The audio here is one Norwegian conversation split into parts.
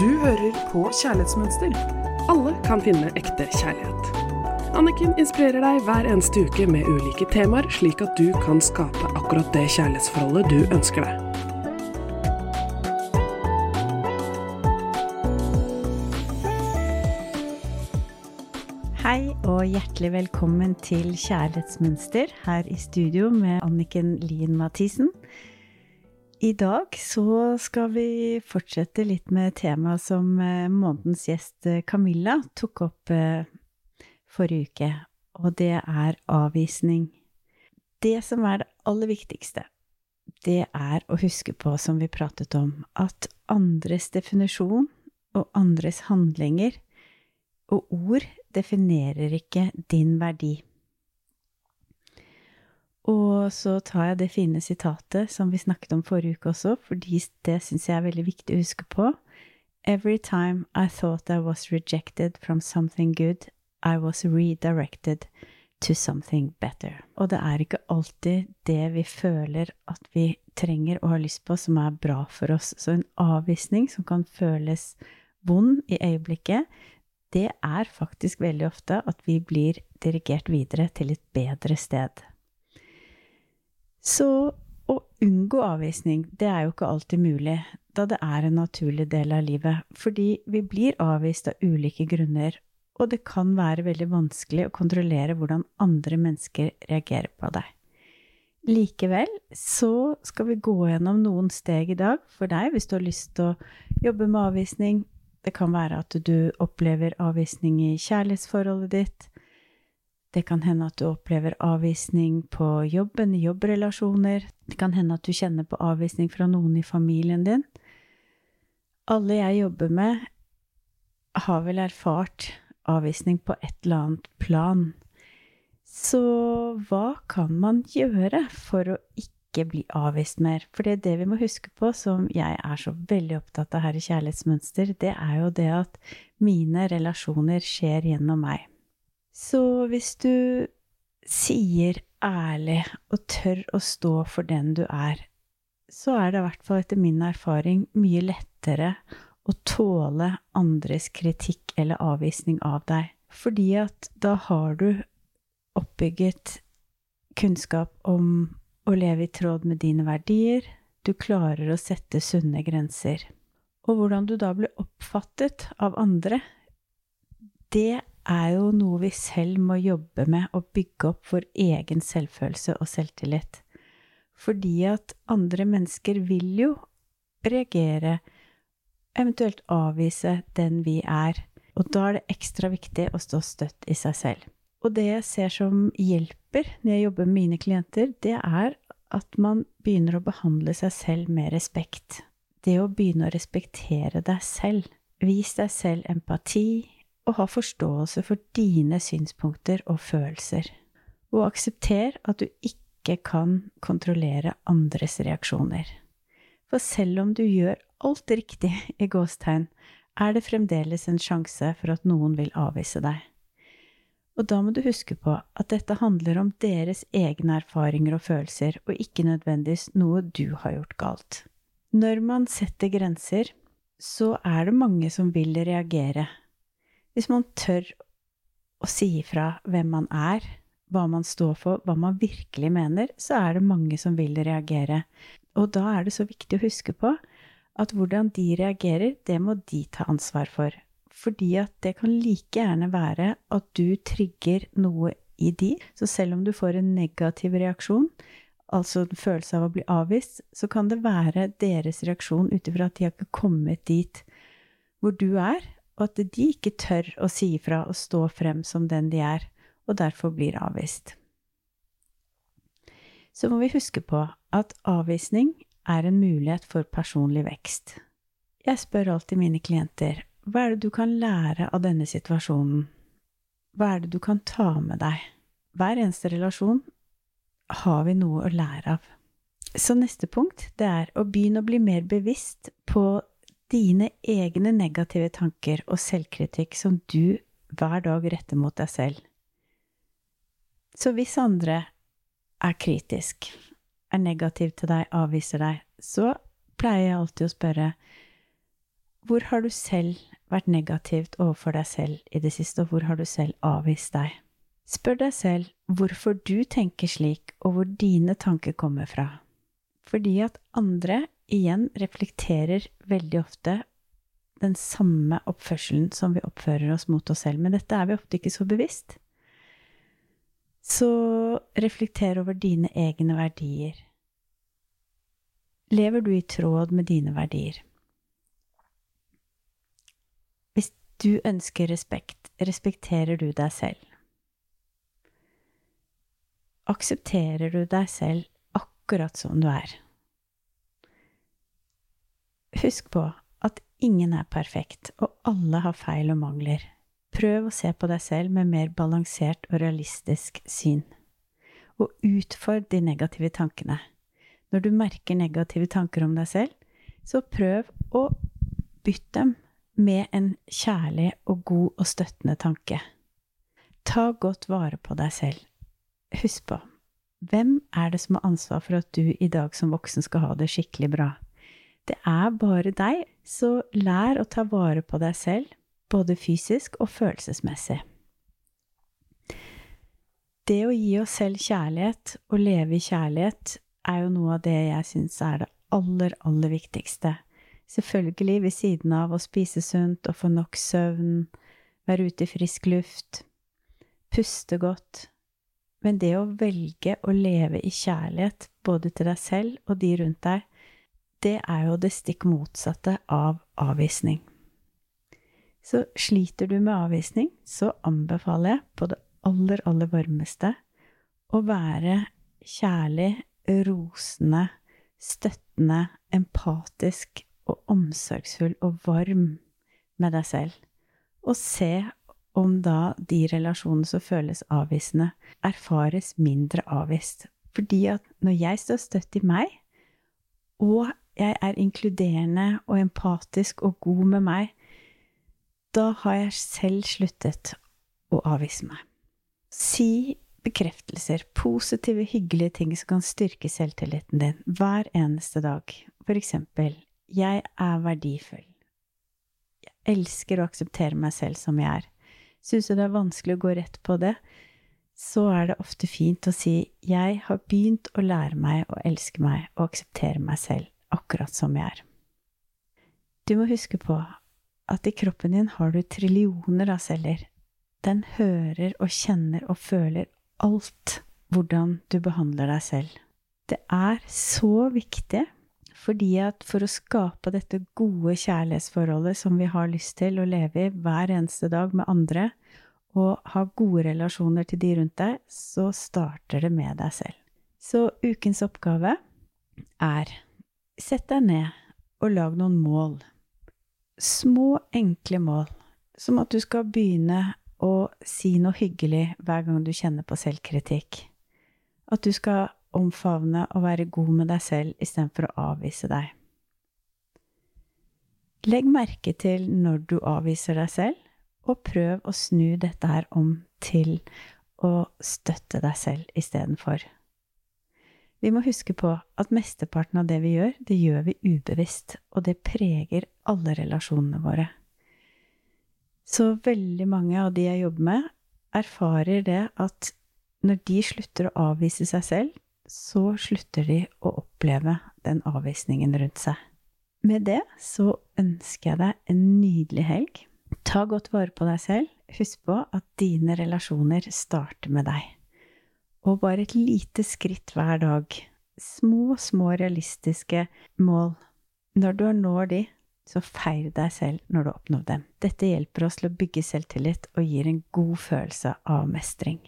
Du hører på Kjærlighetsmønster. Alle kan finne ekte kjærlighet. Anniken inspirerer deg hver eneste uke med ulike temaer, slik at du kan skape akkurat det kjærlighetsforholdet du ønsker deg. Hei og hjertelig velkommen til Kjærlighetsmønster her i studio med Anniken Lien Mathisen. I dag så skal vi fortsette litt med temaet som eh, månedens gjest eh, Camilla tok opp eh, forrige uke, og det er avvisning. Det som er det aller viktigste, det er å huske på, som vi pratet om, at andres definisjon og andres handlinger og ord definerer ikke din verdi. Og så tar jeg det fine sitatet som vi snakket om forrige uke også, fordi det syns jeg er veldig viktig å huske på. Every time I thought I was rejected from something good, I was redirected to something better. Og det er ikke alltid det vi føler at vi trenger og har lyst på, som er bra for oss. Så en avvisning som kan føles vond i øyeblikket, det er faktisk veldig ofte at vi blir dirigert videre til et bedre sted. Så å unngå avvisning, det er jo ikke alltid mulig, da det er en naturlig del av livet, fordi vi blir avvist av ulike grunner, og det kan være veldig vanskelig å kontrollere hvordan andre mennesker reagerer på deg. Likevel så skal vi gå gjennom noen steg i dag for deg hvis du har lyst til å jobbe med avvisning, det kan være at du opplever avvisning i kjærlighetsforholdet ditt. Det kan hende at du opplever avvisning på jobben, i jobbrelasjoner. Det kan hende at du kjenner på avvisning fra noen i familien din. Alle jeg jobber med, har vel erfart avvisning på et eller annet plan. Så hva kan man gjøre for å ikke bli avvist mer. For det er det vi må huske på, som jeg er så veldig opptatt av her i Kjærlighetsmønster, det er jo det at mine relasjoner skjer gjennom meg. Så hvis du sier ærlig og tør å stå for den du er, så er det i hvert fall etter min erfaring mye lettere å tåle andres kritikk eller avvisning av deg. Fordi at da har du oppbygget kunnskap om å leve i tråd med dine verdier, du klarer å sette sunne grenser. Og hvordan du da blir oppfattet av andre, det er jo noe vi selv må jobbe med å bygge opp vår egen selvfølelse og selvtillit. Fordi at andre mennesker vil jo reagere, eventuelt avvise den vi er, og da er det ekstra viktig å stå støtt i seg selv. Og det jeg ser som hjelper når jeg jobber med mine klienter, det er at man begynner å behandle seg selv med respekt. Det å begynne å respektere deg selv. Vis deg selv empati, og ha forståelse for dine synspunkter og følelser. Og aksepter at du ikke kan kontrollere andres reaksjoner. For selv om du gjør alt riktig i gåstegn, er det fremdeles en sjanse for at noen vil avvise deg. Og da må du huske på at dette handler om deres egne erfaringer og følelser, og ikke nødvendigvis noe du har gjort galt. Når man setter grenser, så er det mange som vil reagere. Hvis man tør å si ifra hvem man er, hva man står for, hva man virkelig mener, så er det mange som vil reagere. Og da er det så viktig å huske på at hvordan de reagerer, det må de ta ansvar for fordi at det kan like gjerne være at du trigger noe i de. Så selv om du får en negativ reaksjon, altså en følelse av å bli avvist, så kan det være deres reaksjon ut ifra at de har ikke kommet dit hvor du er, og at de ikke tør å si ifra og stå frem som den de er, og derfor blir avvist. Så må vi huske på at avvisning er en mulighet for personlig vekst. Jeg spør alltid mine klienter hva er det du kan lære av denne situasjonen? Hva er det du kan ta med deg? Hver eneste relasjon har vi noe å lære av. Så neste punkt, det er å begynne å bli mer bevisst på dine egne negative tanker og selvkritikk som du hver dag retter mot deg selv. Så hvis andre er kritisk, er negativ til deg, avviser deg, så pleier jeg alltid å spørre hvor har du selv vært negativt overfor deg selv i det siste, og hvor har du selv avvist deg? Spør deg selv hvorfor du tenker slik, og hvor dine tanker kommer fra. Fordi at andre igjen reflekterer veldig ofte den samme oppførselen som vi oppfører oss mot oss selv, men dette er vi ofte ikke så bevisst. Så reflekter over dine egne verdier. Lever du i tråd med dine verdier? Hvis du ønsker respekt, respekterer du deg selv? aksepterer du deg selv akkurat som du er. Husk på at ingen er perfekt, og alle har feil og mangler. Prøv å se på deg selv med mer balansert og realistisk syn. Og utfordr de negative tankene. Når du merker negative tanker om deg selv, så prøv å bytte dem med en kjærlig og god og støttende tanke. Ta godt vare på deg selv husk på, hvem er det som har ansvar for at du i dag som voksen skal ha det skikkelig bra? Det er bare deg, så lær å ta vare på deg selv, både fysisk og følelsesmessig. Det å gi oss selv kjærlighet og leve i kjærlighet er jo noe av det jeg syns er det aller, aller viktigste. Selvfølgelig ved siden av å spise sunt og få nok søvn, være ute i frisk luft, puste godt, men det å velge å leve i kjærlighet både til deg selv og de rundt deg, det er jo det stikk motsatte av avvisning. Så sliter du med avvisning, så anbefaler jeg på det aller, aller varmeste å være kjærlig, rosende, støttende, empatisk og omsorgsfull og varm med deg selv. Og se om da de relasjonene som føles avvisende, erfares mindre avvist. Fordi at når jeg står støtt i meg, og jeg er inkluderende og empatisk og god med meg, da har jeg selv sluttet å avvise meg. Si bekreftelser, positive, hyggelige ting som kan styrke selvtilliten din hver eneste dag. For eksempel, jeg er verdifull. Jeg elsker å akseptere meg selv som jeg er. Syns du det er vanskelig å gå rett på det, så er det ofte fint å si 'Jeg har begynt å lære meg å elske meg og akseptere meg selv akkurat som jeg er'. Du må huske på at i kroppen din har du trillioner av celler. Den hører og kjenner og føler alt hvordan du behandler deg selv. Det er så viktig fordi at for å skape dette gode kjærlighetsforholdet som vi har lyst til å leve i hver eneste dag med andre, og ha gode relasjoner til de rundt deg, så starter det med deg selv. Så ukens oppgave er sett deg ned og lag noen mål. Små, enkle mål, som at du skal begynne å si noe hyggelig hver gang du kjenner på selvkritikk. At du skal omfavne og være god med deg selv istedenfor å avvise deg. Legg merke til når du avviser deg selv, og prøv å snu dette her om til å støtte deg selv istedenfor. Vi må huske på at mesteparten av det vi gjør, det gjør vi ubevisst, og det preger alle relasjonene våre. Så veldig mange av de jeg jobber med, erfarer det at når de slutter å avvise seg selv, så slutter de å oppleve den avvisningen rundt seg. Med det så ønsker jeg deg en nydelig helg. Ta godt vare på deg selv. Husk på at dine relasjoner starter med deg. Og bare et lite skritt hver dag. Små, små realistiske mål. Når du når de, så feir deg selv når du oppnår dem. Dette hjelper oss til å bygge selvtillit og gir en god følelse av mestring.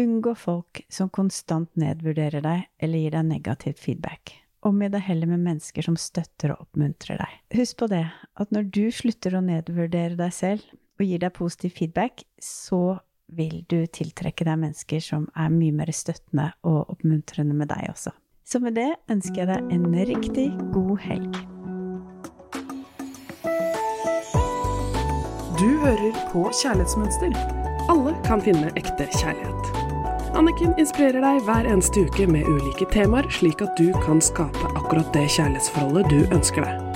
Unngå folk som konstant nedvurderer deg eller gir deg negativ feedback. Omgi deg heller med mennesker som støtter og oppmuntrer deg. Husk på det, at når du slutter å nedvurdere deg selv og gir deg positiv feedback, så vil du tiltrekke deg mennesker som er mye mer støttende og oppmuntrende med deg også. Så med det ønsker jeg deg en riktig god helg. Du hører på Kjærlighetsmønster. Alle kan finne ekte kjærlighet. Anniken inspirerer deg hver eneste uke med ulike temaer, slik at du kan skape akkurat det kjærlighetsforholdet du ønsker deg.